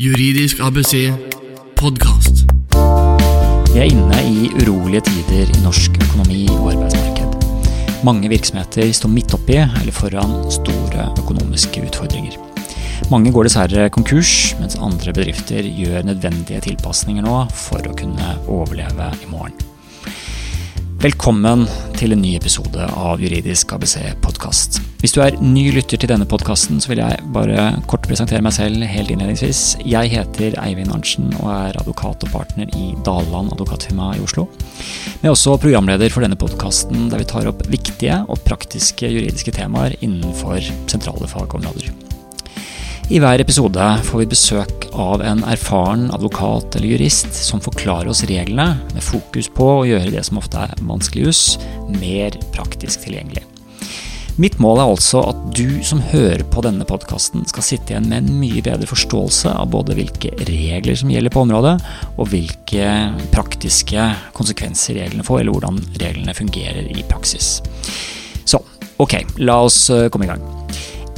Juridisk ABC podkast. Vi er inne i urolige tider i norsk økonomi og arbeidsmarked. Mange virksomheter står midt oppi eller foran store økonomiske utfordringer. Mange går dessverre konkurs, mens andre bedrifter gjør nødvendige tilpasninger nå for å kunne overleve i morgen. Velkommen til en ny episode av Juridisk ABC podkast. Hvis du er ny lytter til denne podkasten, så vil jeg bare kort presentere meg selv helt innledningsvis. Jeg heter Eivind Arntzen og er advokat og partner i Daland advokatfirma i Oslo. Jeg er også programleder for denne podkasten der vi tar opp viktige og praktiske juridiske temaer innenfor sentrale fagområder. I hver episode får vi besøk av en erfaren advokat eller jurist som forklarer oss reglene, med fokus på å gjøre det som ofte er vanskelig juss, mer praktisk tilgjengelig. Mitt mål er altså at du som hører på denne podkasten, skal sitte igjen med en mye bedre forståelse av både hvilke regler som gjelder på området, og hvilke praktiske konsekvenser reglene får, eller hvordan reglene fungerer i praksis. Så ok, la oss eh, komme i gang.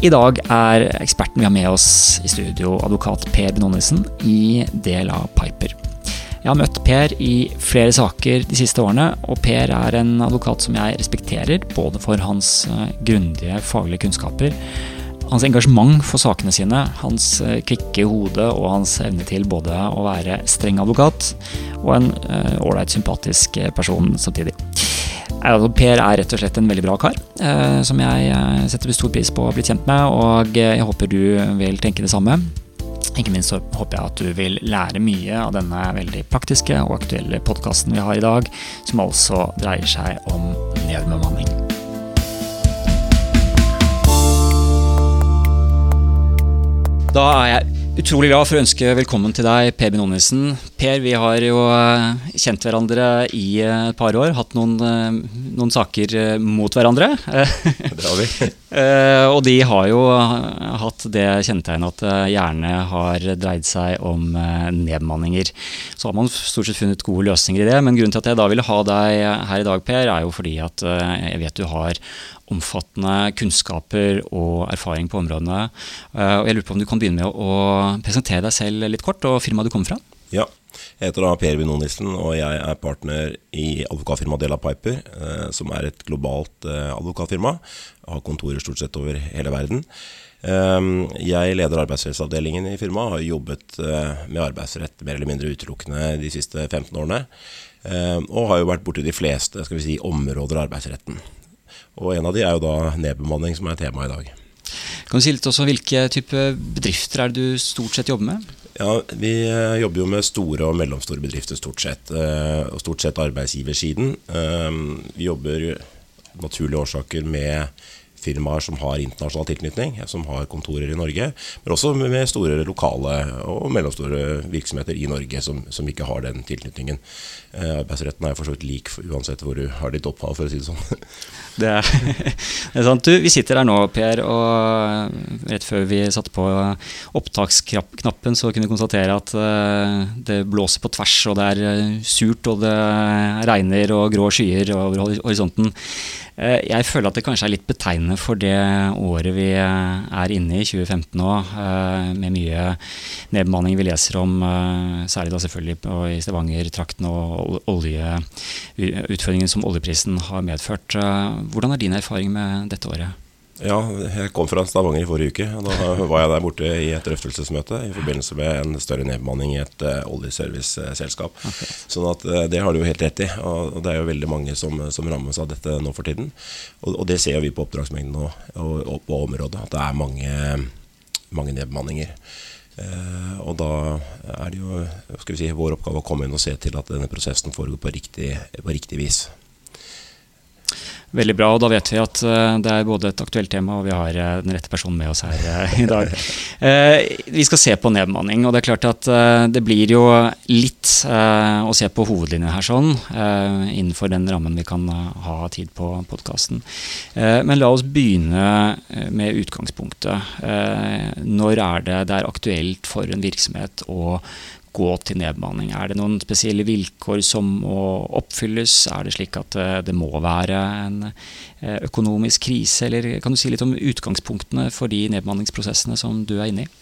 I dag er eksperten vi har med oss i studio, advokat Per Benonissen i DLA Piper. Jeg har møtt Per i flere saker de siste årene, og Per er en advokat som jeg respekterer, både for hans eh, grundige faglige kunnskaper, hans engasjement for sakene sine, hans eh, kvikke hode og hans evne til både å være streng advokat og en eh, ålreit, sympatisk person samtidig. Altså, per er rett og slett en veldig bra kar, eh, som jeg eh, setter stor pris på å ha blitt kjent med, og eh, jeg håper du vil tenke det samme. Ikke minst så håper jeg at du vil lære mye av denne veldig praktiske og aktuelle podkasten vi har i dag, som altså dreier seg om nedbemanning. Da er jeg Utrolig glad for å ønske velkommen til deg, Per Binonnesen. Per, vi har jo eh, kjent hverandre i eh, et par år. Hatt noen, eh, noen saker mot hverandre. Det har vi. og de har jo hatt det kjennetegnet at det gjerne har dreid seg om nedmanninger. Så har man stort sett funnet gode løsninger i det, men grunnen til at jeg da ville ha deg her i dag, Per, er jo fordi at jeg vet du har omfattende kunnskaper og erfaring på områdene. Og jeg lurer på om du kan begynne med å presentere deg selv litt kort, og firmaet du kommer fra? Ja, jeg heter da Per Vino Nilsen, og jeg er partner i advokatfirmaet Dela Piper, eh, som er et globalt eh, advokatfirma. Har kontorer stort sett over hele verden. Jeg leder arbeidsrettsavdelingen i firmaet, har jobbet med arbeidsrett mer eller mindre utelukkende de siste 15 årene. Og har jo vært borti de fleste skal vi si, områder av arbeidsretten. Og en av de er jo da nedbemanning, som er temaet i dag. Kan du si litt også Hvilke type bedrifter er det du stort sett jobber med? Ja, Vi eh, jobber jo med store og mellomstore bedrifter stort sett. Eh, og stort sett arbeidsgiversiden. Eh, vi jobber naturlige årsaker med firmaer som har internasjonal tilknytning, som har kontorer i Norge. Men også med store lokale og mellomstore virksomheter i Norge som, som ikke har den tilknytningen. Eh, arbeidsretten er for så vidt lik uansett hvor du har ditt opphav, for å si det sånn. Det er, det er sant. Du, vi sitter her nå, Per, og rett før vi satte på opptaksknappen, så kunne vi konstatere at eh, det blåser på tvers, og det er eh, surt, og det regner og grå skyer over horisonten. Eh, jeg føler at det kanskje er litt betegnende for det året vi eh, er inne i, 2015 nå, eh, med mye nedbemanning vi leser om, særlig da selvfølgelig i Stavanger-trakten og oljeutfordringen som oljeprisen har medført. Hvordan er din erfaring med dette året? Ja, jeg kom fra Stavanger i forrige uke. og Da var jeg der borte i et drøftelsesmøte i forbindelse med en større nedbemanning i et uh, oljeserviceselskap. Okay. Sånn at uh, det har du jo helt rett i. Og, det er jo veldig mange som, som rammes av dette nå for tiden. Og, og det ser vi på oppdragsmengden og, og, og, på området, at det er mange, mange nedbemanninger. Uh, og da er det jo skal vi si, vår oppgave å komme inn og se til at denne prosessen foregår på riktig, på riktig vis. Veldig bra, og da vet vi at eh, det er både et aktuelt tema, og vi har eh, den rette personen med oss her eh, i dag. Vi skal se på nedbemanning, og det er klart at det blir jo litt å se på hovedlinjene her sånn, innenfor den rammen vi kan ha tid på podkasten. Men la oss begynne med utgangspunktet. Når er det det er aktuelt for en virksomhet å gå til nedbemanning? Er det noen spesielle vilkår som må oppfylles? Er det slik at eh, det må være en eh, økonomisk krise, eller kan du si litt om utgangspunktene for de nedbemanningsprosessene som du er inne i?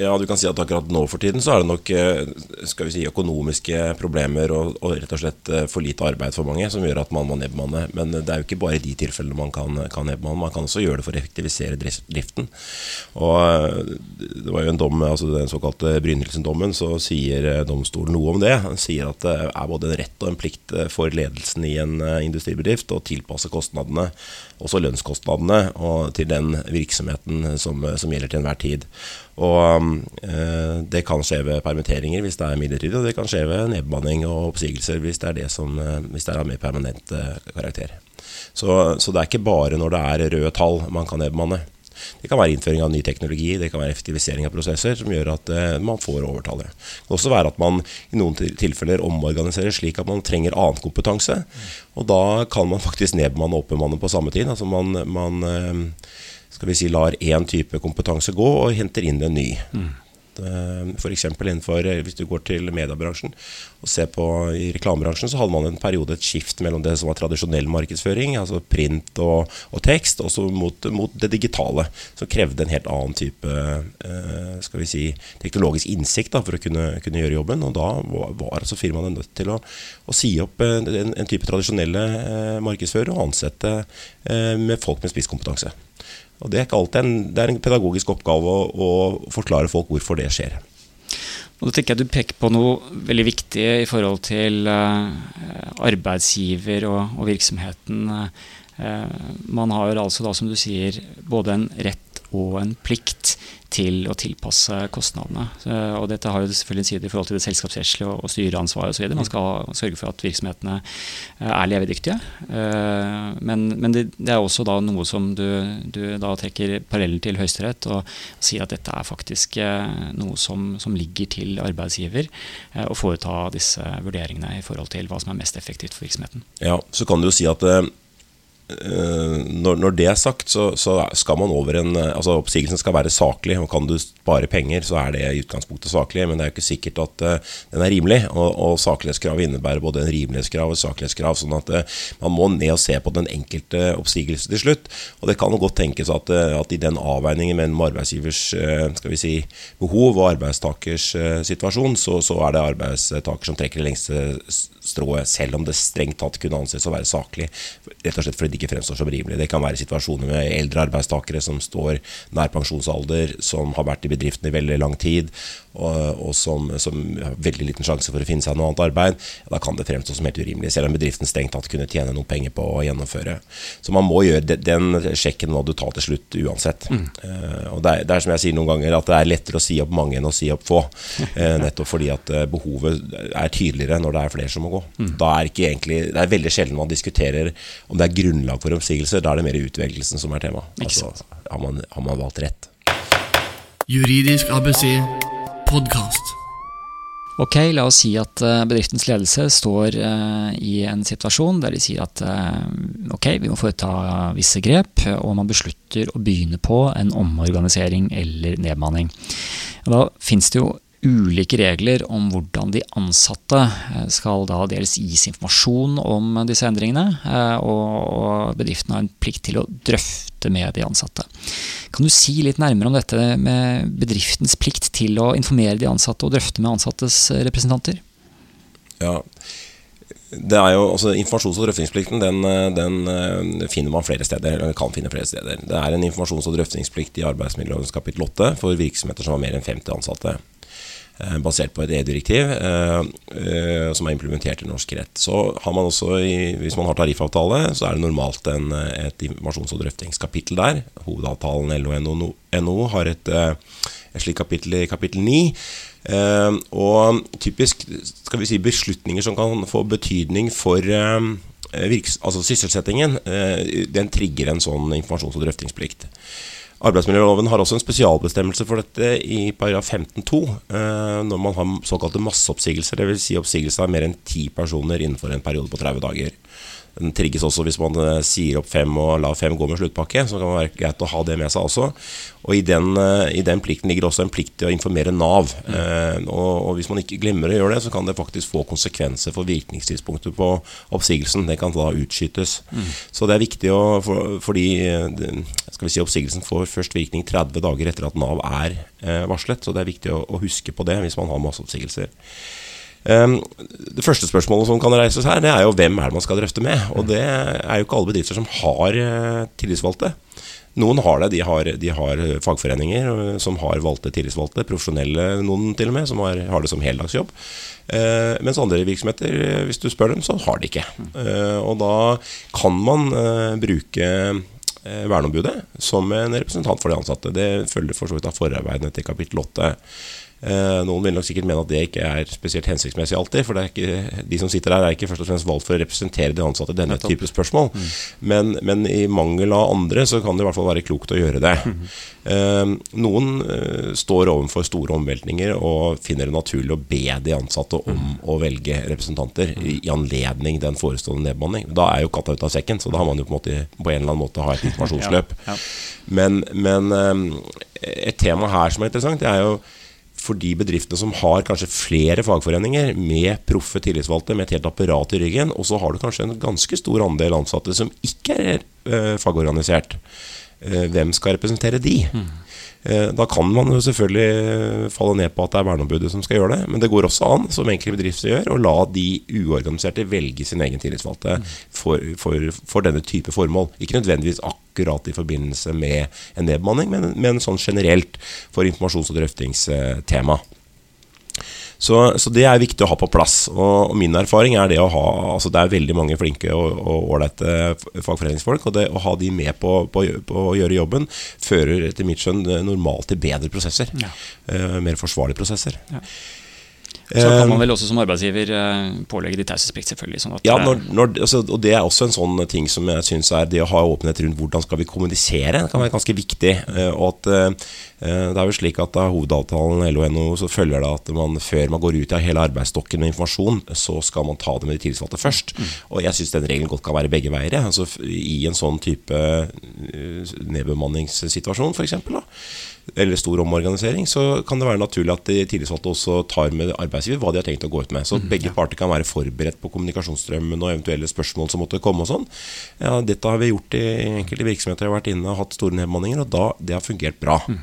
Ja, du kan si at akkurat nå for tiden så er det nok eh, skal vi si, økonomiske problemer og, og rett og slett eh, for lite arbeid for mange som gjør at man må nedbemanne. Men det er jo ikke bare i de tilfellene man kan, kan nedbemanne. Man kan også gjøre det for å effektivisere driften. Og eh, Det var jo en dom, altså den såkalte Brynildsen-dommen, så sier domstolen noe om det. Den sier at det er både en rett og en plikt for ledelsen i en industribedrift å tilpasse kostnadene, også lønnskostnadene, til den virksomheten som, som gjelder til enhver tid. Og øh, Det kan skje ved permitteringer hvis det er midlertidig, og det kan skje ved nedbemanning og oppsigelser hvis det er det som, øh, hvis det er av mer permanent karakter. Så, så, det er ikke bare når det er røde tall man kan nedbemanne. Det kan være innføring av ny teknologi, det kan være effektivisering av prosesser som gjør at man får overtallet. Det kan også være at man i noen tilfeller omorganiserer slik at man trenger annen kompetanse. Og da kan man faktisk nedbemanne og oppbemanne på samme tid. Altså man, man skal vi si, lar én type kompetanse gå og henter inn en ny. Mm. F.eks. innenfor eh, hvis du går til mediebransjen og ser på i reklamebransjen, så hadde man en periode et skift mellom det som var tradisjonell markedsføring, altså print og, og tekst, også mot, mot, det digitale, som krevde en helt annen type eh, skal vi si, teknologisk innsikt da, for å kunne, kunne, gjøre jobben. Og da var, altså firmaene nødt til å, å si opp eh, en, en, type tradisjonelle markedsfører og ansette eh, med folk med spisskompetanse. Og Det er ikke alltid en, det er en pedagogisk oppgave å, å forklare folk hvorfor det skjer. Og da tenker jeg Du peker på noe veldig viktig i forhold til uh, arbeidsgiver og, og virksomheten. Uh, man har altså da, som du sier, både en rett og en plikt til å tilpasse kostnadene. Og dette har jo selvfølgelig en side i forhold til det selskapsrettslige og styreansvaret osv. Man skal sørge for at virksomhetene eh, er levedyktige. Eh, men, men det, er også da noe som du, du da trekker parallellen til Høyesterett og sier at dette er faktisk eh, noe som, som ligger til arbeidsgiver å foreta disse vurderingene i forhold til hva som er mest effektivt for virksomheten. Ja, så kan du jo si at Eh, når, når, det er sagt, så, så, skal man over en eh, Altså Oppsigelsen skal være saklig. og Kan du spare penger, så er det i utgangspunktet saklig. Men det er jo ikke sikkert at uh, den er rimelig. Og, og saklighetskravet innebærer både en rimelighetskrav og et saklighetskrav. Sånn at uh, man må ned og se på den enkelte oppsigelse til slutt. Og det kan jo godt tenkes at, uh, at i den avveiningen mellom arbeidsgivers skal vi si, behov og arbeidstakers situasjon, så, så er det arbeidstaker som trekker det lengste strået, selv om det strengt tatt kunne anses å være saklig. Rett og slett fordi det ikke fremstår som rimelig. Det kan være situasjoner med eldre arbeidstakere som står nær pensjonsalder, som har vært i bedriften i veldig lang tid, og, og som, som, har veldig liten sjanse for å finne seg noe annet arbeid. Da kan det fremstå som helt urimelig, selv om bedriften strengt tatt kunne tjene noe penger på å gjennomføre. Så man må gjøre den sjekken må du ta til slutt uansett. Mm. Uh, og det er, det er, som jeg sier noen ganger, at det er lettere å si opp mange enn å si opp få. Uh, nettopp fordi at uh, behovet er tydeligere når det er flere som må gå. Mm. Da er ikke egentlig, det er veldig sjelden man diskuterer om det er grunnlag for oppsigelse. Da er det mer utvelgelsen som er tema. Altså, har, man, har man valgt rett? Juridisk ABC podkast. Ok, la oss si at eh, bedriftens ledelse står uh, i en situasjon der de sier at uh, ok, vi må foreta visse grep, og man beslutter å begynne på en omorganisering eller nedmanning. Da finnes det jo ulike regler om hvordan de ansatte eh, skal da dels gis informasjon om disse endringene, eh, og bedriften har en plikt til å drøfte med de ansatte. Kan du si litt nærmere om dette med bedriftens plikt til å informere de ansatte og drøfte med ansattes representanter? Ja, det er jo, altså Informasjons- og drøftingsplikten den, den, eh, finner man flere steder. eller kan finne flere steder. Det er en informasjons- og drøftingsplikt i arbeidsmiljøloven kapittel 8 for virksomheter som har mer enn 50 ansatte. Eh, basert på et EU-direktiv eh, eh, som er implementert i norsk rett. Så har man også, Hvis man har tariffavtale, så er det normalt en, et informasjons- og drøftingskapittel der. Hovedavtalen LO NHO har et, et slikt kapittel i kapittel 9. og typisk skal vi si, beslutninger som kan få betydning for altså sysselsettingen, den trigger en sånn informasjons- og drøftingsplikt. Arbeidsmiljøloven har også en spesialbestemmelse for dette i paragraf 15-2, eh, når man har såkalte masseoppsigelser, dvs. Si oppsigelser av mer enn ti personer innenfor en periode på 30 dager. Den trigges også hvis man eh, sier opp fem og lar fem gå med sluttpakke. Så kan det være greit å ha det med seg også. Og i den, eh, i den plikten ligger også en plikt til å informere Nav. Mm. Eh, og, og, hvis man ikke glemmer å gjøre det, så kan det faktisk få konsekvenser for virkningstidspunktet på oppsigelsen. Det kan da utskytes. Mm. Så det er viktig å, for, fordi skal vi si oppsigelsen får først virkning 30 dager etter at Nav er eh, varslet. Så det er viktig å, å huske på det hvis man har masseoppsigelser. Ehm, det første spørsmålet som kan reises her, det er jo hvem er det man skal drøfte med. Og det er jo ikke alle bedrifter som har eh, tillitsvalgte. Noen har det. De har, de har, fagforeninger eh, som har valgte tillitsvalgte. Profesjonelle noen til og med, som har, har det som heldagsjobb. Eh, mens andre virksomheter, eh, hvis du spør dem, så har de ikke. Eh, og da kan man eh, bruke verneombudet som en representant for de ansatte. Det følger for så vidt av forarbeidene til kapittel 8. Eh, noen vil nok sikkert mene at det ikke er spesielt hensiktsmessig alltid. For ikke, de som sitter der, er ikke først og fremst valgt for å representere de ansatte i denne type spørsmål. Mm. Men, men, i mangel av andre så kan det i hvert fall være klokt å gjøre det. Mm. Eh, noen eh, står overfor store omveltninger og finner det naturlig å be de ansatte om mm. å velge representanter i, i anledning den forestående nedbemanning. Da er jo katta ut av sekken, så da har man jo på en, måte, på en eller annen måte ha et informasjonsløp. ja, ja. Men, men et tema her som er interessant, det er jo for de bedriftene som har kanskje flere fagforeninger med proffe tillitsvalgte med et helt apparat i ryggen, og så har du kanskje en ganske stor andel ansatte som ikke er uh, fagorganisert. Uh, hvem skal representere de? Mm. Eh, da kan man jo selvfølgelig falle ned på at det er verneombudet som skal gjøre det. Men det går også an, som enkelte bedrifter gjør, å la de uorganiserte velge sin egen tillitsvalgte for, for, for, denne type formål. Ikke nødvendigvis akkurat i forbindelse med en nedbemanning, men, men sånn generelt for informasjons- og drøftingstema. Så, så, det er viktig å ha på plass. Og, og, min erfaring er det å ha altså Det er veldig mange flinke og ålreite fagforeningsfolk. Og det å ha de med på, på, på, å gjøre jobben fører etter mitt skjønn normalt til bedre prosesser. Ja. Uh, mer forsvarlige prosesser. Ja. Så kan man vel også som arbeidsgiver eh, pålegge de taushetsplikt, selvfølgelig. Sånn ja, når, når, altså, og det er også en sånn ting som jeg syns er det å ha åpenhet rundt hvordan skal vi kommunisere. Det kan være ganske viktig. Og at det er jo slik at Av hovedavtalen LO NHO så følger det at man før man går ut av hele arbeidsstokken med informasjon, så skal man ta det med de tillitsvalgte først. Mm. Og jeg syns den regelen godt kan være begge veier. Altså, I en sånn type nedbemanningssituasjon, f.eks eller stor omorganisering, så kan det være naturlig at de tillitsvalgte også tar med arbeidsgiver hva de har tenkt å gå ut med. Så mm, begge ja. parter kan være forberedt på kommunikasjonsstrømmen og eventuelle spørsmål som måtte komme. og sånn. Ja, Dette har vi gjort i enkelte virksomheter. Jeg har vært inne og hatt store nedbemanninger, og da, det har fungert bra. Mm.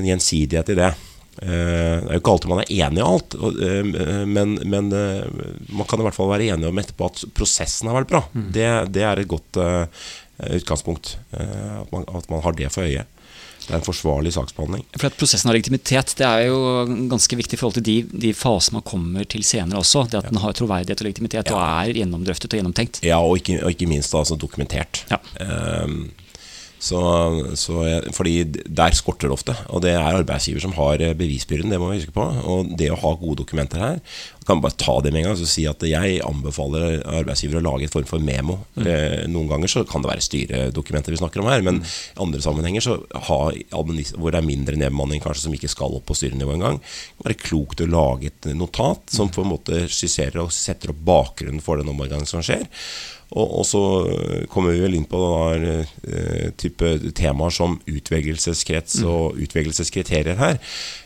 En gjensidighet i det. Uh, det er jo ikke alltid man er enig i alt, uh, men, men uh, man kan i hvert fall være enig om etterpå at prosessen har vært bra. Mm. Det, det, er et godt utgangspunkt. At man, at, man, har det for øye. Det er en forsvarlig saksbehandling. For at Prosessen av legitimitet det er jo ganske viktig i forhold til de, de fasene man kommer til senere også. Det at ja. den har troverdighet og legitimitet ja. og er gjennomdrøftet og gjennomtenkt. Ja, og ikke, og ikke minst altså dokumentert. Ja. Um, så, så jeg, fordi der skorter det ofte. Og det er arbeidsgiver som har bevisbyrden, det må vi huske på. Og det å ha gode dokumenter her kan bare ta det med en gang og si at jeg anbefaler arbeidsgiver å lage et form for memo. Mm. Eh, noen ganger så kan det være styredokumenter vi snakker om her, men i mm. andre sammenhenger så har, hvor det er mindre nedbemanning kanskje som ikke skal opp på styrenivå engang, være klokt å lage et notat som mm. på en måte skisserer og setter opp bakgrunnen for den omorganiseringen som skjer. Og, så kommer vi vel inn på da, uh, type temaer som utvelgelseskrets mm. og utvelgelseskriterier her.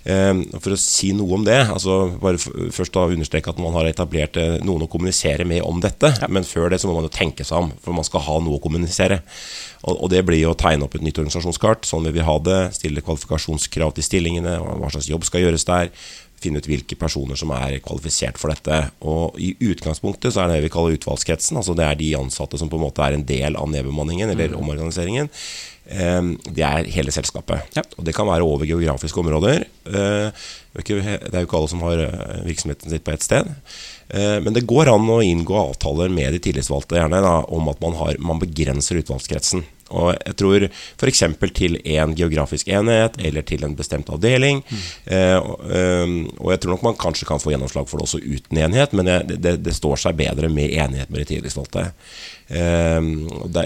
Um, for å si noe om det, altså bare først da understreke at man har etablert uh, noen å kommunisere med om dette. Ja. Men før det så må man jo tenke seg om, for man skal ha noe å kommunisere. Og, og det blir jo å tegne opp et nytt organisasjonskart. Sånn vil vi ha det. Stille kvalifikasjonskrav til stillingene. Hva slags jobb skal gjøres der finne ut hvilke personer som er kvalifisert for dette. Og I utgangspunktet så er det det vi kaller utvalgskretsen. altså Det er de ansatte som på en måte er en del av nedbemanningen eller mm. omorganiseringen. Ehm, det er hele selskapet. Ja. Og det kan være over geografiske områder. Eh, det er jo ikke alle som har eh, virksomheten sitt på ett sted. Eh, men det går an å inngå avtaler med de tillitsvalgte gjerne da, om at man, har, man begrenser utvalgskretsen. Og jeg tror f.eks. til en geografisk enhet eller til en bestemt avdeling. Mm. Eh, og jeg tror nok man kanskje kan få gjennomslag for det også uten enighet, men det, det, det står seg bedre med enighet med de tillitsvalgte. Eh,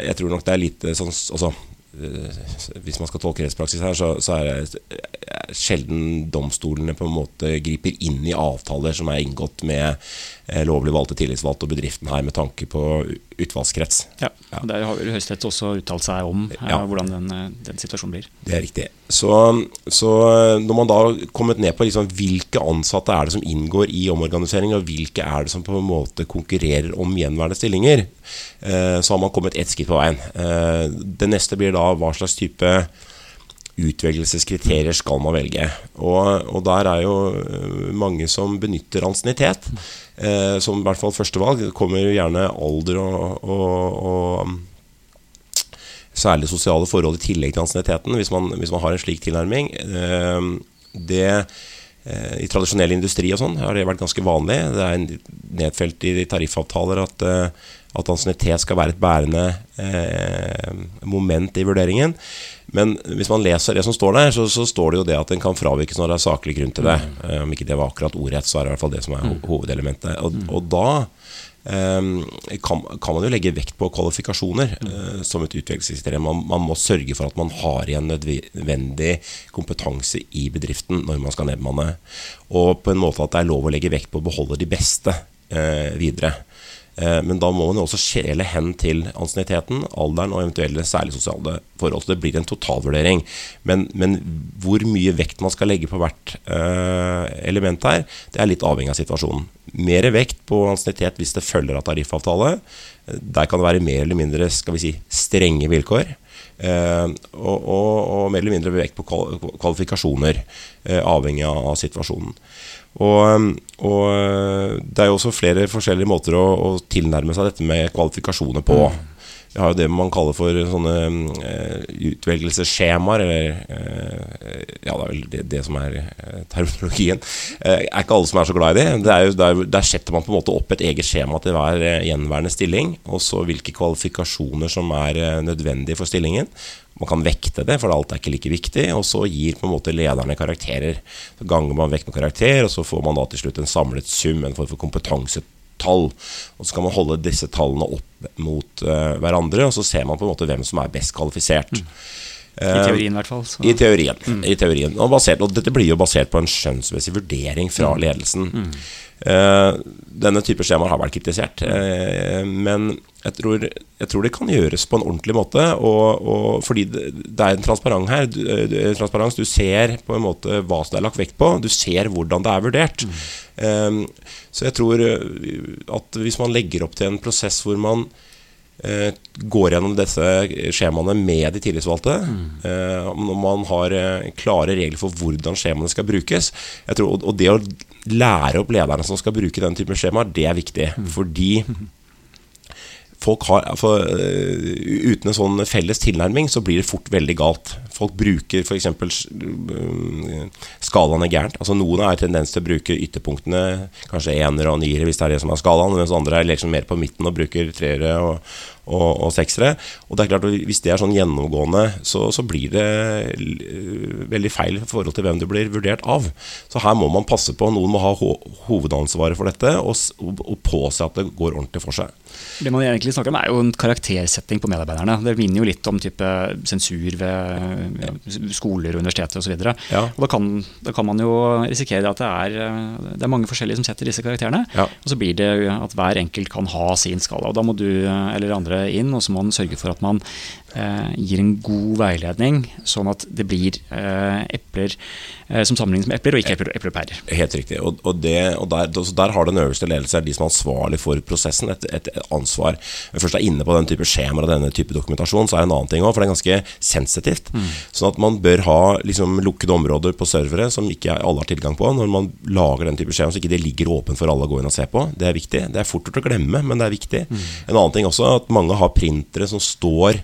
jeg tror nok det er litt sånn altså, hvis man skal tolke rettspraksis her, så, så, er det sjelden domstolene på en måte griper inn i avtaler som er inngått med eh, lovlig valgte tillitsvalgte og bedriften her med tanke på utvalgskrets. Ja, ja. Der har vel Høyesterett også uttalt seg om eh, ja. hvordan den, eh, den, situasjonen blir. Det er riktig. Så, så når man da har kommet ned på liksom hvilke ansatte er det som inngår i omorganisering, og hvilke er det som på en måte konkurrerer om gjenværende stillinger, så har man kommet ett skritt på veien. Det neste blir da hva slags type utvelgelseskriterier skal man velge. Og, og, der er jo eh, mange som benytter ansiennitet eh, som i hvert fall førstevalg. Det kommer jo gjerne alder og, og, og, særlig sosiale forhold i tillegg til ansienniteten, hvis, hvis, man har en slik tilnærming. Eh, det eh, i tradisjonell industri og sånn har det vært ganske vanlig. Det er nedfelt i tariffavtaler at, eh, at ansiennitet skal være et bærende moment i vurderingen. Men hvis man leser det som står der, så, så står det jo det at den kan fravikes når det er saklig grunn til det. Mm. Om ikke det var akkurat ordrett, så er det i hvert fall det som er ho mm. hovedelementet. Og, mm. og da um, kan, kan, man jo legge vekt på kvalifikasjoner uh, som et utvelgelseskriterium. Man, man, må sørge for at man har igjen nødvendig kompetanse i bedriften når man skal nedbemanne. Og på en måte at det er lov å legge vekt på å beholde de beste uh, videre. Eh, men da må man jo også skjele hen til ansienniteten, alderen og eventuelle særlig sosiale forhold. Så det blir en totalvurdering. Men, men, hvor mye vekt man skal legge på hvert uh, element her, det er litt avhengig av situasjonen. Mer vekt på ansiennitet hvis det følger av tariffavtale. Der kan det være mer eller mindre skal vi si, strenge vilkår. Og, og, og, mer eller mindre vekt på kvalifikasjoner, avhengig av, av situasjonen. Og, um, og, uh, det er jo også flere forskjellige måter å, å, tilnærme seg dette med kvalifikasjoner på. Vi har jo det man kaller for sånne uh, utvelgelsesskjemaer, eller uh, Ja, det er vel det, det som er uh, terminologien. Uh, er ikke alle som er så glad i det. det er jo, der, der, setter man på en måte opp et eget skjema til hver gjenværende stilling, og så hvilke kvalifikasjoner som er nødvendige for stillingen. Man kan vekte det, for alt er ikke like viktig. Og så gir på en måte lederne karakterer. Så ganger man vekt med karakter, og så får man da til slutt en samlet sum, en form for kompetansetall. Og så kan man holde disse tallene opp mot uh, hverandre, og så ser man på en måte hvem som er best kvalifisert. Mm. I eh, teorien, i hvert fall. I teorien. Mm. I teorien. Og, basert, og, dette blir jo basert på en skjønnsmessig vurdering fra mm. ledelsen. Mm. Uh, denne type skjemaer har vært kritisert, uh, men jeg tror, jeg tror, det kan gjøres på en ordentlig måte. Og, og fordi det, det, er en transparent her. Du, transparens, du ser på en måte hva som er lagt vekt på. Du ser hvordan det er vurdert. Um, så jeg tror at hvis man legger opp til en prosess hvor man går gjennom disse skjemaene med de tillitsvalgte, mm. uh, når man har klare regler for hvordan skjemaene skal brukes tror, og det å lære opp lederne som skal bruke den type skjemaer, det er viktig. Mm. Fordi folk har, for, Uten en sånn felles tilnærming så blir det fort veldig galt. Folk bruker f.eks. Øh, skalaene gærent. Altså Noen har tendens til å bruke ytterpunktene, kanskje enere og niere hvis det er det som er skalaen, mens andre er liksom mer på midten og bruker treere og, og, og seksere. Og det er klart at Hvis det er sånn gjennomgående, så, så, blir det veldig feil i forhold til hvem det blir vurdert av. Så her må man passe på. Noen må ha ho hovedansvaret for dette og, og påse at det går ordentlig for seg. Det man egentlig snakker om er jo en karaktersetting på medarbeiderne. Det minner jo litt om type sensur ved skoler, og universiteter osv. Ja. Og da kan, da kan man jo risikere at det er, det er mange forskjellige som setter disse karakterene. Ja. Og så blir det at hver enkelt kan ha sin skala. Og da må du eller andre inn, og så må man sørge for at man gir en god veiledning, sånn at det blir eh, epler eh, som sammenlignes med epler, og ikke epler, epler og pærer. Helt riktig. Og, og, det, og der, der, har den øverste ledelse, de som er ansvarlig for prosessen, et, et ansvar. Når først er inne på den type skjemaer og denne type dokumentasjon, så er det en annen ting òg, for det er ganske sensitivt. Mm. Sånn at man bør ha liksom, lukkede områder på servere som ikke alle har tilgang på, når man lager den type skjema, så ikke det ligger åpent for alle å gå inn og se på. Det er viktig. Det er fort gjort å glemme, men det er viktig. Mm. En annen ting også, at mange har printere som står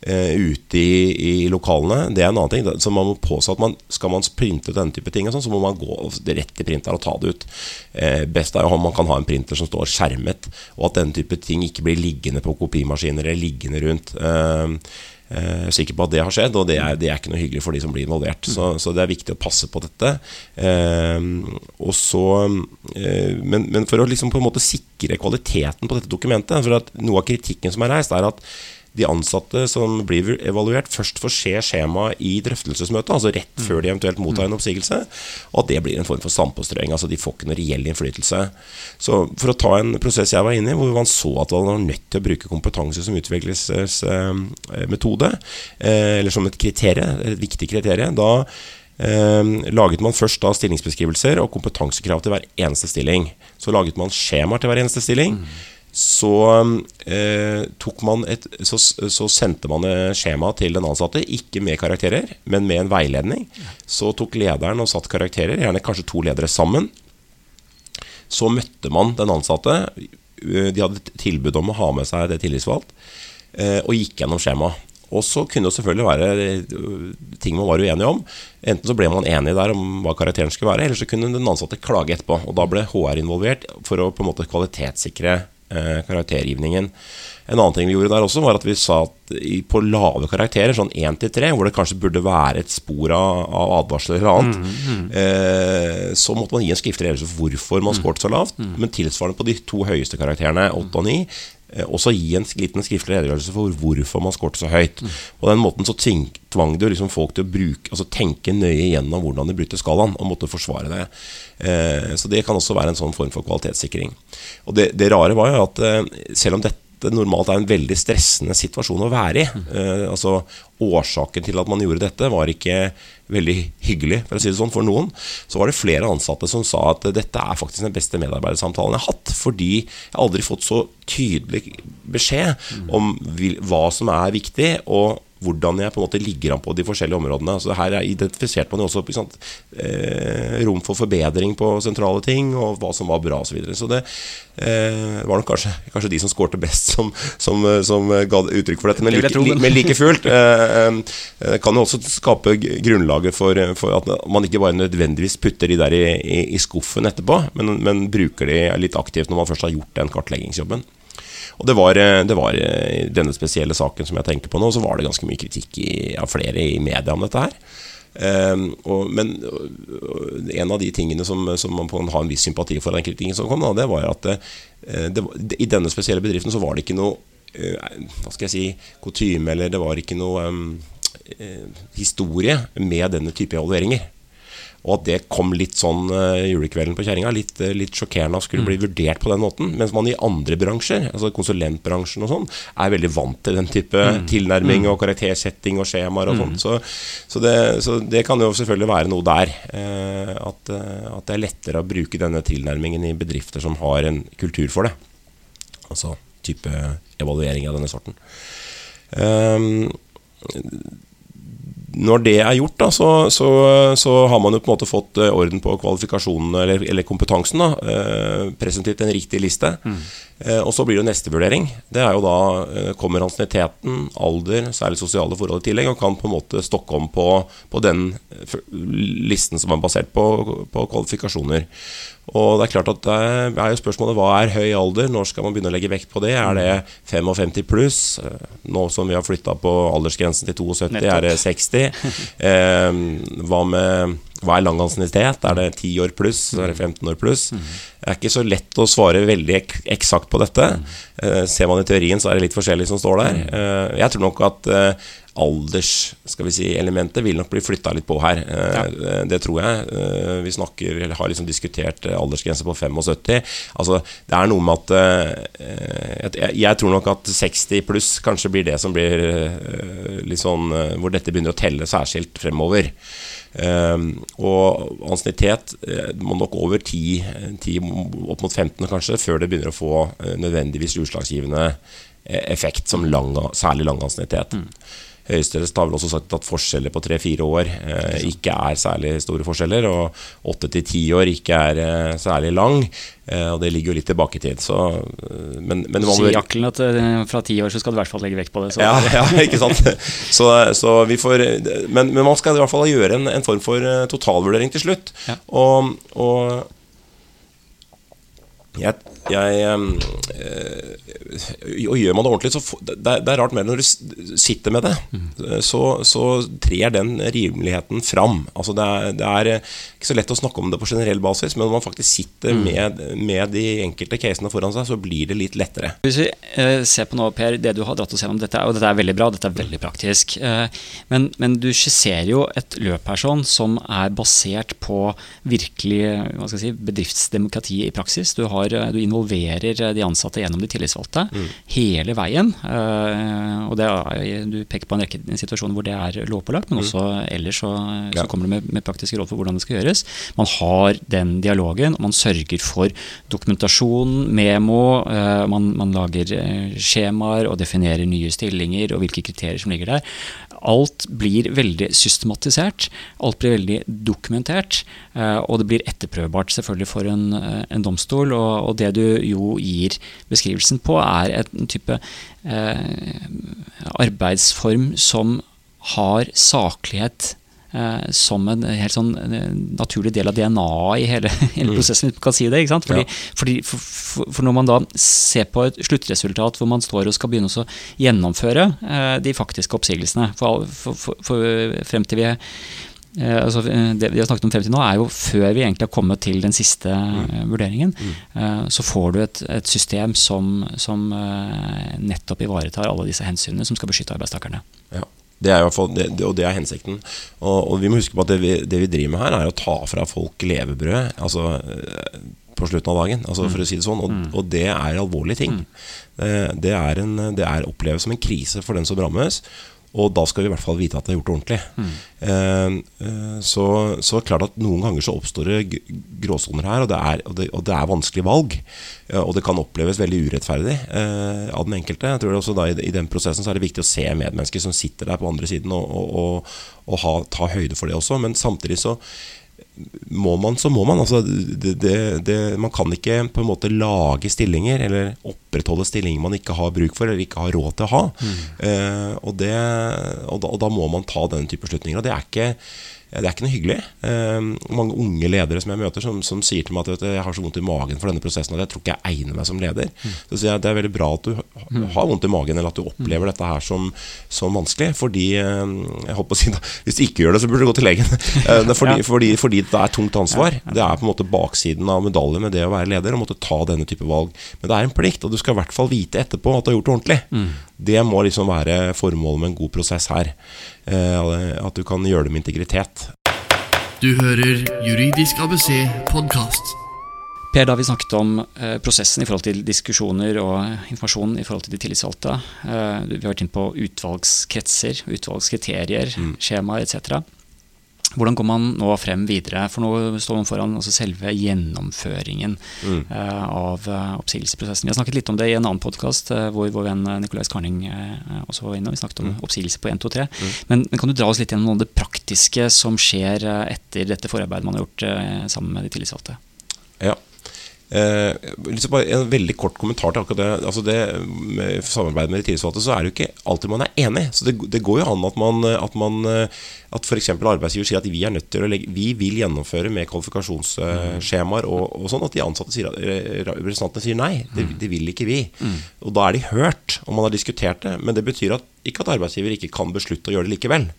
ute i, i, lokalene. Det er en annen ting. Så man må påse at man, skal man printe denne type ting, sånn, så må man gå rett til printeren og ta det ut. Eh, best er jo om man kan ha en printer som står skjermet, og at denne type ting ikke blir liggende på kopimaskiner eller liggende rundt. Eh, jeg er sikker på at det har skjedd, og det er, det er, ikke noe hyggelig for de som blir involvert. Så, så det er viktig å passe på dette. Eh, så, eh, men, men, for å liksom på en måte sikre kvaliteten på dette dokumentet for Noe av kritikken som er reist, er at de ansatte som blir evaluert, først får se skjemaet i drøftelsesmøtet, altså rett før de eventuelt mottar en oppsigelse, og at det blir en form for sandpåstrøing. Altså de får ikke noe reell innflytelse. Så for å ta en prosess jeg var inne i, hvor man så at man var nødt til å bruke kompetanse som utviklingsmetode, eh, eller som et kriterium, et viktig kriterium, da eh, laget man først da stillingsbeskrivelser og kompetansekrav til hver eneste stilling. Så laget man skjemaer til hver eneste stilling. Så, eh, et, så, så, sendte man skjema til den ansatte, ikke med karakterer, men med en veiledning. Så tok lederen og satt karakterer, gjerne kanskje to ledere sammen. Så møtte man den ansatte. De hadde tilbud om å ha med seg det tillitsvalgt, eh, og gikk gjennom skjemaet. Og så kunne det selvfølgelig være øh, ting man var uenig om. Enten så ble man enig der om hva karakteren skulle være, eller så kunne den ansatte klage etterpå. Og da ble HR involvert for å på en måte kvalitetssikre eh, karaktergivningen. En annen ting vi gjorde der også, var at vi sa at i, på lave karakterer, sånn 1 til 3, hvor det kanskje burde være et spor av, av advarsel eller annet, mm, mm. Eh, så måtte man gi en skriftlig redegjørelse for hvorfor man mm. skåret så lavt. Mm. Men tilsvarende på de to høyeste karakterene, 8 og 9, Eh, også gi en liten skriftlig redegjørelse for hvorfor man skåret så høyt. På den måten så tvang det liksom folk til å bruke, altså tenke nøye gjennom hvordan de brukte skalaen, og måtte forsvare det. Eh, så det kan også være en sånn form for kvalitetssikring. Og det, det rare var jo at eh, selv om dette det normalt er en veldig stressende situasjon å være i. Eh, altså Årsaken til at man gjorde dette, var ikke veldig hyggelig, for å si det sånn, for noen. Så var det flere ansatte som sa at dette er faktisk den beste medarbeidersamtalen jeg har hatt. Fordi jeg aldri fått så tydelig beskjed om hva som er viktig, og hvordan jeg på en måte ligger an på de forskjellige områdene. Altså her er identifisert man jo også eh, rom for forbedring på sentrale ting, og hva som var bra osv. Så, videre. så det eh, var nok kanskje, kanskje, de som skårte best, som, som, som, ga uttrykk for dette. Men like, li, men like fullt eh, eh, kan jo også skape grunnlaget for, for, at man ikke bare nødvendigvis putter de der i, i, i skuffen etterpå, men, men bruker de litt aktivt når man først har gjort den kartleggingsjobben. Og det var, eh, det var eh, denne spesielle saken som jeg tenker på nå, så var det ganske mye kritikk i, av flere i media om dette her. Um, og, men en av de tingene som, som, man kan ha en viss sympati for, den kritikken som kom, da, det var at det, det, i denne spesielle bedriften så var det ikke noe hva skal jeg si, kutyme, eller det var ikke noe um, historie med denne type evalueringer. Og at det kom litt sånn uh, julekvelden på kjerringa. Litt, uh, litt, sjokkerende å skulle bli mm. vurdert på den måten. Mens man i andre bransjer, altså konsulentbransjen og sånn, er veldig vant til den type mm. tilnærming mm. og karaktersetting og skjemaer og sånn. Så, så, så, det, kan jo selvfølgelig være noe der. Uh, at, at, det er lettere å bruke denne tilnærmingen i bedrifter som har en kultur for det. Altså type evaluering av denne sorten. Um, når det er gjort, da, så, så, så, har man jo på en måte fått eh, orden på kvalifikasjonene eller, eller kompetansen. da, eh, Presentivt en riktig liste. Mm. Eh, og så blir det neste vurdering. Det er jo da eh, kommer ansienniteten, alder, særlig sosiale forhold i tillegg, og kan på en måte stokke om på, på den eh, listen som er basert på, på kvalifikasjoner. Og det er klart at det er jo spørsmålet hva er høy alder? Når skal man begynne å legge vekt på det? Er det 55 pluss? Nå som vi har flytta på aldersgrensen til 72, Nettopp. er det 60? Eh, hva, med, hva er lang ansiennitet? Er det 10 år pluss? Er det 15 år pluss? Mm. Det er ikke så lett å svare veldig ek eksakt på dette. Mm. Eh, ser man i teorien, så er det litt forskjellig som står der. Mm. Eh, jeg tror nok at eh, si, vil nok bli flytta litt på her. Eh, ja. Det tror jeg. Eh, vi snakker, eller har liksom diskutert eh, aldersgrense på 75. Altså, det er noe med at Jeg tror nok at 60 pluss kanskje blir det som blir litt sånn Hvor dette begynner å telle særskilt fremover. og ansiennitet må nok over 10, 10, opp mot 15 kanskje, før det begynner å få nødvendigvis utslagsgivende effekt som lang, særlig lang ansiennitet. Mm. Høyesterett har vel også sagt at forskjeller på tre-fire år eh, ikke er særlig store forskjeller, og åtte til ti år ikke er eh, særlig lang. Eh, og det ligger jo litt tilbake i tid. Så, men, men Sier Jakkelen at fra ti år så skal du i hvert fall legge vekt på det. Ja, ja, ikke sant. Så, så vi får, men, men, man skal i hvert fall gjøre en, en form for totalvurdering til slutt. Ja. Og, og Jeg, jeg øh, og gjør man det ordentlig, så det, det er rart mer når du sitter med det. Så, så trer den rimeligheten fram. Altså det, er, det er eh, ikke så lett å snakke om det på generell basis, men når man faktisk sitter med, med de enkelte casene foran seg, så blir det litt lettere. Hvis vi eh, ser på nå, Per, det du har dratt oss gjennom, dette, og dette er veldig bra, dette er veldig praktisk. Eh, men, men du skisserer jo et løp her sånn som er basert på virkelig hva skal jeg si, bedriftsdemokrati i praksis. Du, har, eh, du involverer eh, de ansatte gjennom de tillitsvalgte hele veien. Eh, og det er, du peker på en rekke situasjoner hvor det er lovpålagt, men også ellers så, så kommer du med, med praktiske råd for hvordan det skal gjøres. Man har den dialogen, og man sørger for dokumentasjon, memo, eh, man, man lager skjemaer og definerer nye stillinger og hvilke kriterier som ligger der. Alt blir veldig systematisert, alt blir veldig dokumentert, eh, og det blir etterprøvbart selvfølgelig for en, eh, en domstol. Og, og det du jo gir beskrivelsen på, er en type eh, arbeidsform som har saklighet som en helt sånn eh, naturlig del av DNA-et i hele, hele prosessen, hvis man kan si det. Fordi, Ja. fordi, for, for, når man da ser på et sluttresultat hvor man står og skal begynne å gjennomføre eh, de faktiske oppsigelsene for, for, for, frem til vi Eh, altså, eh, det vi har snakket om frem til nå, er jo før vi egentlig har kommet til den siste mm. vurderingen. Eh, så får du et, et system som, som eh, nettopp ivaretar alle disse hensynene som skal beskytte arbeidstakerne. Ja. Det er i hvert fall, det, og det er hensikten. Og, og vi må huske på at det vi, det vi driver med her, er å ta fra folk levebrød altså, eh, på slutten av dagen. Altså, for å si det sånn, og, og det er alvorlige ting. Det, Det, er en, det er oppleves som en krise for den som rammes. Og da skal vi i hvert fall vite at det er gjort ordentlig. Mm. eh, så, så klart at noen ganger så oppstår det gråsoner her, og det er, og det, og det er vanskelige valg. Eh, og det kan oppleves veldig urettferdig eh, av den enkelte. Jeg tror også da i, I den prosessen så er det viktig å se medmennesker som sitter der på andre siden, og, og, og, og ha, ta høyde for det også. Men samtidig så må man, så må man. Altså, det, det, det, man kan ikke på en måte lage stillinger eller opprettholde stillinger man ikke har bruk for eller ikke har råd til å ha. Eh, og, det, og, da, og da må man ta den type beslutninger. Og det er ikke, det er ikke noe hyggelig. Eh, mange unge ledere som jeg møter, som, som sier til meg at jeg har så vondt i magen for denne prosessen at jeg tror ikke jeg egner meg som leder. Så sier jeg det er veldig bra at du har vondt i magen, eller at du opplever dette her som, som vanskelig. Fordi eh, jeg håper å si da, Hvis du ikke gjør det, så burde du gå til legen. Eh, fordi, fordi, fordi det er tungt ansvar. Det er på en måte baksiden av medaljen med det å være leder, å måtte ta denne type valg. Men det er en plikt, og du skal i hvert fall vite etterpå at du har gjort det ordentlig. Det må liksom være formålet med en god prosess her. Eh, At du kan gjøre det med integritet. Du hører Juridisk ABC podkast. Per, da har vi snakket om eh, prosessen i forhold til diskusjoner og informasjon i forhold til de tillitsvalgte. Eh, vi har vært inne på utvalgskretser, utvalgskriterier, skjemaer etc. Hvordan går man nå frem videre? For nå står man foran altså selve gjennomføringen eh, av eh, oppsigelsesprosessen. Vi har snakket litt om det i en annen podkast uh, hvor vår venn Nicolais Karning eh, også var inne. og Vi snakket om oppsigelse på 1, 2, 3. Men, men kan du dra oss litt gjennom noe av det praktiske som skjer eh, etter dette forarbeidet man har gjort eh, sammen med de tillitsvalgte? Ja. Eh, liksom bare en veldig kort kommentar til akkurat det. Altså det med samarbeid med de tillitsvalgte, så er det jo ikke alltid man er enig. Så det, det går jo an at man At, man, eh, at f.eks. arbeidsgiver sier at vi er nødt til å legge Vi vil gjennomføre med kvalifikasjonsskjemaer og, og sånn. At de ansatte sier eh, representantene sier nei. Det, det vil ikke vi. Og da er de hørt, og man har diskutert det. Men det betyr at, ikke at arbeidsgiver ikke kan beslutte å gjøre det likevel.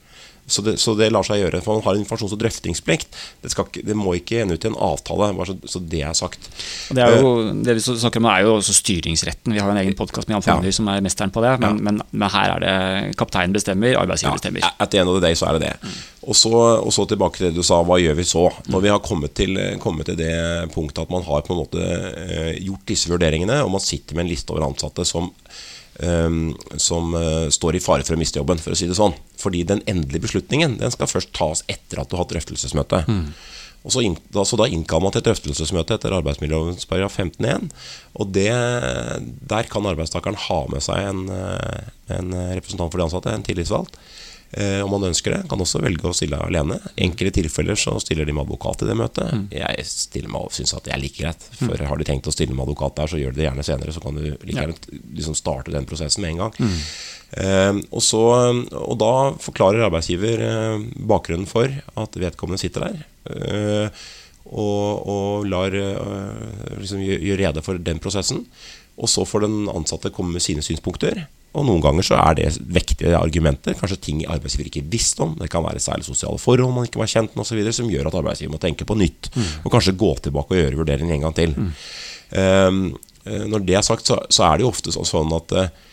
Så det, så det lar seg gjøre. For man har en informasjons- og drøftingsplikt. Det, skal det må ikke ende ut i en avtale, bare så, så det er sagt. Det, er jo, det vi snakker om er jo også styringsretten. Vi har jo en egen podkast med Jan Fogner Ja. som er mesteren på det. Men, Ja. men, men her er det kapteinen bestemmer, arbeidsgiver bestemmer. At the end of the day så er det det. Og så, og så tilbake til det du sa, hva gjør vi så? Når vi har kommet til, kommet til det punktet at man har på en måte eh, gjort disse vurderingene, og man sitter med en liste over ansatte som eh, som eh, står i fare for å miste jobben, for å si det sånn. Fordi den endelige beslutningen den skal først tas etter at du har hatt drøftelsesmøte. Og så, da, så da innkaller man til et drøftelsesmøte etter arbeidsmiljølovens paragraf 15-1. Og det, der kan arbeidstakeren ha med seg en, eh, en representant for de ansatte, en tillitsvalgt. Eh, om man ønsker det. Kan også velge å stille alene. enkelte tilfeller så stiller de med advokat i det møtet. Jeg stiller meg og syns at det er like greit. For har de tenkt å stille med advokat der, så gjør de det gjerne senere. Så kan du like gjerne liksom starte den prosessen med en gang. Eh, og, så, og da forklarer arbeidsgiver eh, bakgrunnen for at vedkommende sitter der. Eh, og, og lar, øh, liksom, gjør gjør rede for den prosessen. Og så får den ansatte komme med sine synspunkter. Og noen ganger så er det vektige argumenter, kanskje ting arbeidsgiver ikke visste om. Det kan være særlig sosiale forhold man ikke var kjent med osv. som gjør at arbeidsgiver må tenke på nytt. Og kanskje gå tilbake og gjøre vurderingen en gang til. Mm. Um, når det er sagt, så, så er det jo ofte sånn at uh,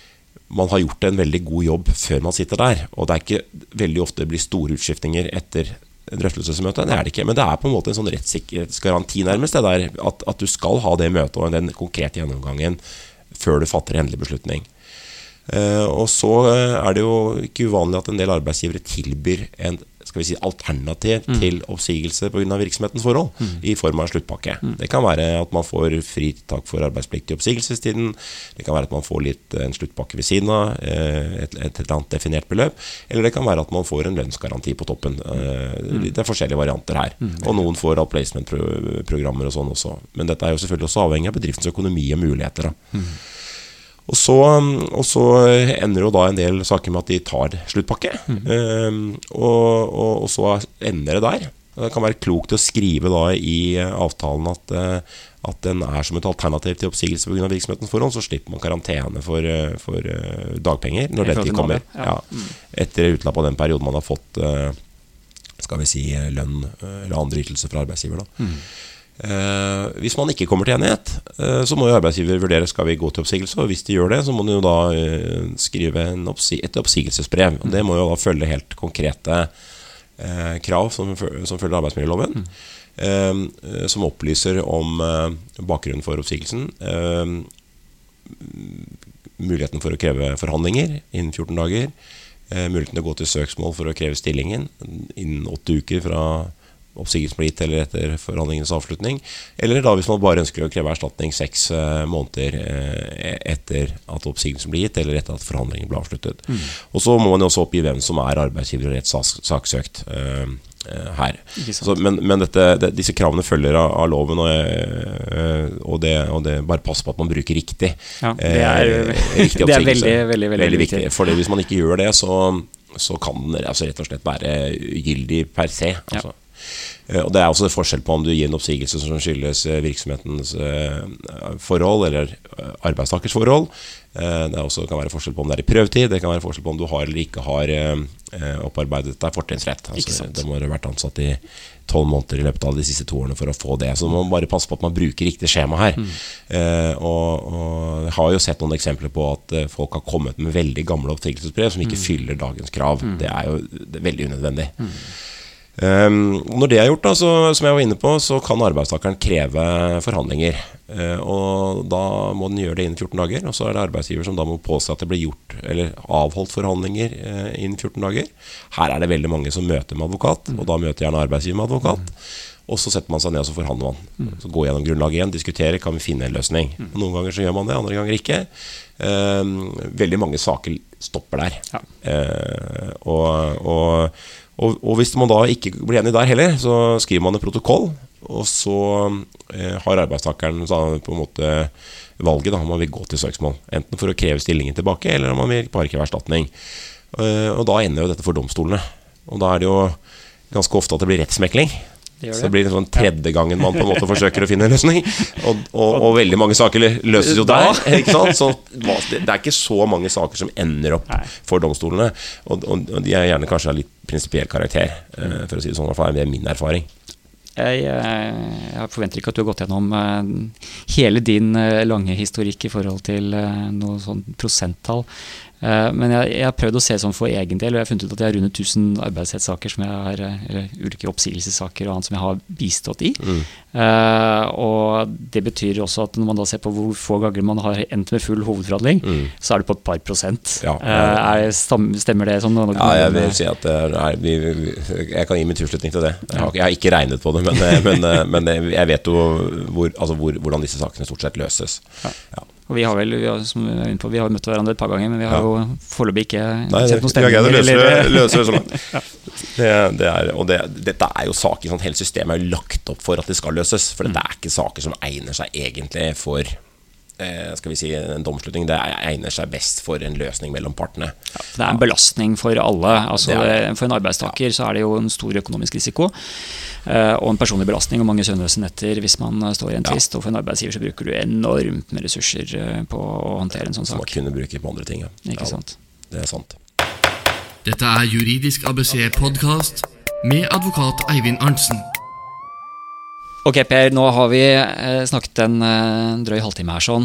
man har gjort en veldig god jobb før man sitter der. Og det er ikke veldig ofte det blir store utskiftninger etter drøftelsesmøtet. Det er det ikke. Men det er på en måte en sånn rettssikkerhetsgaranti, nærmest, det der, at, at du skal ha det møtet og den konkrete gjennomgangen før du fatter endelig beslutning. Eh, og så eh, er det jo ikke uvanlig at en del arbeidsgivere tilbyr en skal vi si, alternativ til oppsigelse pga. virksomhetens forhold, i form av en sluttpakke. Det kan være at man får fritak for arbeidsplikt i oppsigelsestiden. Det kan være at man får litt en sluttpakke ved siden av, eh, et, et eller annet definert beløp. Eller det kan være at man får en lønnsgaranti på toppen. Eh, Det er forskjellige varianter her. Og noen får outplacement-programmer og sånn også. Men dette er jo selvfølgelig også avhengig av bedriftens økonomi og muligheter. da. Og så, og så ender jo da en del saker med at de tar sluttpakke. Um, og, og, og så ender det der. Det kan være klokt å skrive da i avtalen at, eh, at den er som et alternativ til oppsigelse pga. virksomhetens forhold. Så slipper man karantene for, eh, for eh, dagpenger når den tid kommer. Ja. Ja. Etter utlapp av den perioden man har fått eh, skal vi si, lønn eh, eller andre ytelser fra arbeidsgiver. Da. Eh, hvis man ikke kommer til enighet, eh, så må jo arbeidsgiver vurdere skal vi gå til oppsigelse. Og hvis de gjør det, så må de jo da eh, skrive et oppsigelsesbrev. Og det må jo da følge helt konkrete eh, krav som, følger arbeidsmiljøloven. eh, eh, som opplyser om eh, bakgrunnen for oppsigelsen. Eh, muligheten for å kreve forhandlinger innen 14 dager. Eh, muligheten til å gå til søksmål for å kreve stillingen innen åtte uker fra gitt eller etter forhandlingenes avslutning. Eller da hvis man bare ønsker å kreve erstatning seks eh, måneder eh, etter at oppsigelsen blir gitt, eller etter at forhandlingene ble avsluttet. Og så må man jo også oppgi hvem som er arbeidsgiver og rettssaksøkt. eh, her. Så, men men dette, det, disse kravene følger av, av loven, og, og, det, og det bare pass på at man bruker riktig. Ja, det er, eh, riktig det er veldig, veldig, veldig, veldig, viktig. For hvis man ikke gjør det, så, så kan den altså, rett og slett være ugyldig per se. Altså. Eh, Og Det er også forskjell på om du gir en oppsigelse som skyldes eh, virksomhetens eh, forhold eller eh, arbeidstakers forhold. Eh, Det er også, kan være forskjell på om det er i prøvetid, det kan være forskjell på om du har eller ikke har eh, eh, opparbeidet deg fortrinnsrett. Altså, det må ha vært ansatt i tolv måneder i løpet av de siste to årene for å få det. Så man må bare passe på at man bruker riktig skjema her. Mm. Eh, og, og jeg har jo sett noen eksempler på at eh, folk har kommet med veldig gamle oppsigelsesbrev som Mm. ikke fyller dagens krav. Det er jo det er veldig unødvendig. Um, når det er gjort, da, så, som jeg var inne på, så kan arbeidstakeren kreve forhandlinger. Uh, og Da må den gjøre det innen 14 dager. Og så er det arbeidsgiver som da må påse at det blir gjort eller avholdt forhandlinger uh, innen 14 dager. Her er det veldig mange som møter med advokat, og da møter gjerne arbeidsgiver med advokat. Og så setter man seg ned og så forhandler man. Så Gå gjennom grunnlaget igjen, diskutere, kan vi finne en løsning. Og Noen ganger så gjør man det, andre ganger ikke. Uh, veldig mange saker stopper der. Ja. Eh, og, og, og, og hvis man da ikke blir enig der heller, så skriver man en protokoll. Og så eh, har arbeidstakeren så på en måte valget da, om man vil gå til søksmål. Enten for å kreve stillingen tilbake, eller om man vil bare kreve erstatning. Eh, og da ender jo dette for domstolene. Og da er det jo ganske ofte at det blir rettsmekling. Det Så det. blir blir sånn tredje gangen man på en måte forsøker å finne en løsning. Og, og, og veldig mange saker løses jo der. Ikke sant? Så det er ikke så mange saker som ender opp for domstolene. Og, og, og de er gjerne kanskje av litt prinsipiell karakter, eh, for å si det sånn. Det er min erfaring. Jeg, eh, jeg forventer ikke at du har gått gjennom eh, hele din lange historikk i forhold til noe sånn prosenttall. Eh, Men jeg, har prøvd å se sånn for egen del, og jeg har funnet ut at jeg har rundt 1000 arbeidsrettssaker som jeg har, eh, eller ulike oppsigelsessaker og annet som jeg har bistått i. Eh, og det betyr også at når man da ser på hvor få ganger man har endt med full hovedforhandling, så er det på et par prosent. Ja. Eh, er, stam- stemmer det sånn? Ja, jeg vil si at det er, vi, vi- jeg kan gi min tilslutning til det. Jeg har, jeg har ikke regnet på det, men, eh, men, eh, men eh, jeg vet jo hvor, altså hvor, hvordan disse sakene stort sett løses. Ja. Og vi har vel, vi har, som vi har møtt hverandre et par ganger, men vi har Ja. jo foreløpig ikke Nei, sett noen vi har løse, det så langt. Det, det er, og det, dette er jo saker sånn, Hele systemet er jo lagt opp for at det skal løses. For dette er ikke saker som egner seg egentlig for skal vi si, en domslutning det egner seg best for en løsning mellom partene. Ja, det er en belastning for alle. Altså, er For en arbeidstaker så er det jo en stor økonomisk risiko. eh, Og en personlig belastning og mange søvnløse netter hvis man eh, står i en Ja. Og for en arbeidsgiver så bruker du enormt med ressurser eh, på å håndtere en sånn sak. Som man kunne bruke på andre ting. Ja. Ikke Ja, sant? Det er sant. Dette er Juridisk ABC podkast med advokat Eivind Arntzen. Ok, Per, nå har vi eh, snakket en eh, drøy halvtime her sånn.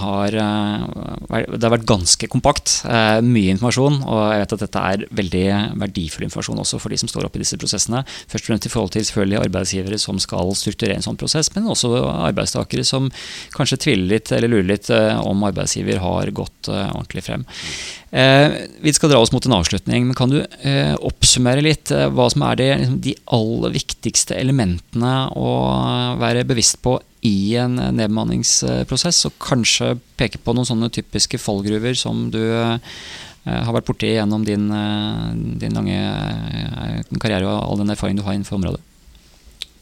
Har, eh, det har vært ganske kompakt. Mye informasjon, og jeg vet at dette er veldig verdifull informasjon også for de som står oppe i disse prosessene. Først og fremst i forhold til selvfølgelig arbeidsgivere som skal strukturere en sånn prosess, men også arbeidstakere som kanskje tviler litt eller lurer litt om arbeidsgiver har gått ordentlig frem. Vi skal dra oss mot en avslutning, men kan du oppsummere litt hva som er liksom, de aller viktigste elementene å være bevisst på i en nedbemanningsprosess, og kanskje peke på noen sånne typiske fallgruver som du eh, har vært borti gjennom din, eh, din lange eh, karriere og all den erfaring du har innenfor området?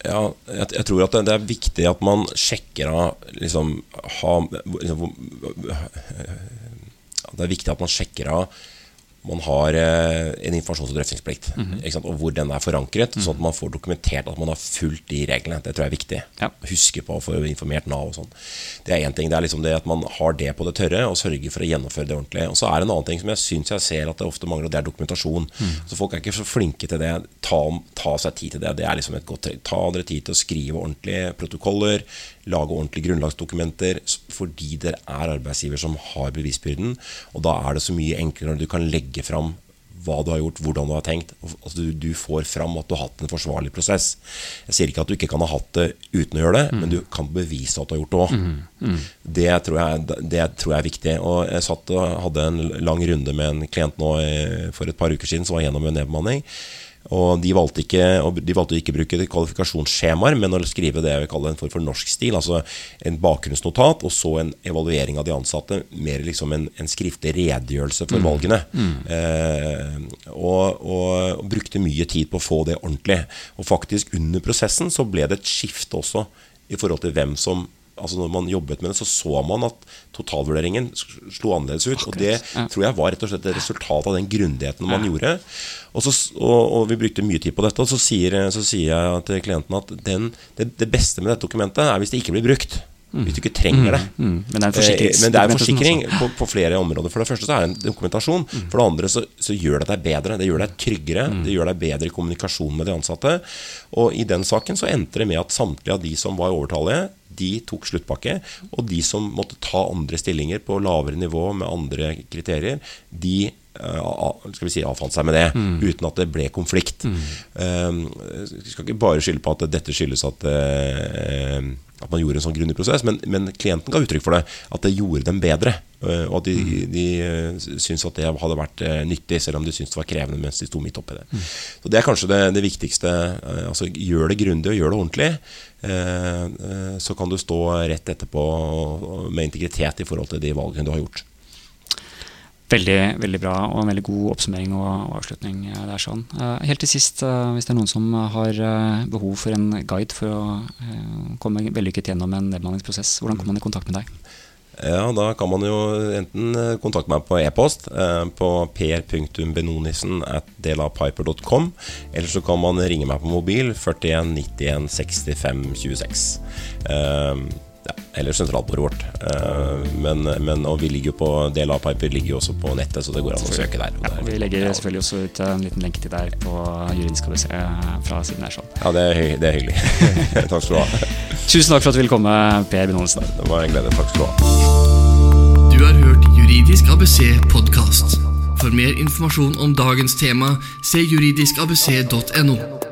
Ja, jeg, jeg tror at det, det er viktig at man sjekker av liksom, ha, liksom, Det er viktig at man sjekker av man har eh, en informasjons- og drøftingsplikt, ikke sant? og hvor den er forankret, sånn at man får dokumentert at man har fulgt de reglene. Det tror jeg er viktig. Ja. Huske på å få informert Nav og sånn. Det er én ting. Det er liksom det at man har det på det tørre, og sørger for å gjennomføre det ordentlig. Og så er det en annen ting som jeg syns jeg ser at det ofte mangler, og det er dokumentasjon. Så folk er ikke så flinke til det. Ta, ta seg tid til det. Det er liksom et godt Ta dere tid til å skrive ordentlige protokoller, lage ordentlige grunnlagsdokumenter, fordi dere er arbeidsgiver som har bevisbyrden. Og da er det så mye enklere når du kan legge fram hva du har gjort, hvordan du har tenkt. og- Altså du, du får fram at du har hatt en forsvarlig prosess. Jeg sier ikke at du ikke kan ha hatt det uten å gjøre det, men du kan bevise at du har gjort det òg. Det, tror jeg- det tror jeg er viktig. Og Jeg satt og hadde en lang runde med en klient nå eh, for et par uker siden som var gjennom en nedbemanning. Og de valgte, ikke, de valgte å bruke kvalifikasjonsskjemaer, men å skrive det jeg vil kalle en form for norsk stil. Altså en bakgrunnsnotat og så en evaluering av de ansatte. Mer liksom en, en skriftlig redegjørelse for valgene. Eh, og, og, og brukte mye tid på å få det ordentlig. Og faktisk under prosessen så ble det et skifte også i forhold til hvem som Altså Når man jobbet med det, så så man at totalvurderingen slo annerledes ut. Og det ja. tror jeg var rett og slett et resultat av den grundigheten man gjorde. Og, så, og, og vi brukte mye tid på dette. Og så sier, så sier jeg til klienten at den, det, det beste med dette dokumentet er hvis det ikke blir brukt. Hvis du ikke trenger det. Mm, men det er en Eh, Men det er forsikring på, på flere områder. For det første så er det en dokumentasjon. For det andre så, så gjør det deg bedre. Det gjør deg tryggere. Det gjør deg bedre i kommunikasjon med de ansatte. Og i den saken så endte det med at samtlige av de som var overtallige, de tok sluttpakke. Og de som måtte ta andre stillinger på lavere nivå med andre kriterier, de eh, skal vi si, avfant seg med det, uten at det ble konflikt. Um, vi skal ikke bare skylde på at dette skyldes at eh, at man gjorde en sånn grundig prosess, men, men klienten ga uttrykk for det. At det gjorde dem bedre. øh, Og at de, de øh, syntes at det hadde vært øh, nyttig, selv om de syntes det var krevende mens de sto midt oppi det. Så Det er kanskje det, det viktigste. Altså Gjør det grundig og gjør det ordentlig. Så kan du stå rett etterpå med integritet i forhold til de valgene du har gjort. Veldig, veldig bra og en veldig god oppsummering og, avslutning. eh, der sånn. Helt til sist, eh, hvis det er noen som har eh, behov for en guide for å komme vellykket gjennom en nedbemanningsprosess, hvordan kommer man i kontakt med deg? Ja, da kan man jo enten kontakte meg på e-post på per.benonissen at delapiper.com, eller så kan man ringe meg på mobil 41 91 65 26. Ja, eller sentralbordet vårt. Eh, men, men, og vi ligger jo på Del av Piper ligger jo også på nettet, så det går an å søke der. og Ja, og vi legger ja, selvfølgelig også ut en liten lenke til deg på juridisk ABC fra siden her. sånn. Ja, det er, det er hyggelig. Takk skal du ha. Tusen takk for at du ville komme, Per Benonsen. Det var en glede. Takk skal du ha. Du har hørt Juridisk ABC podkast. For mer informasjon om dagens tema, se juridiskabc.no.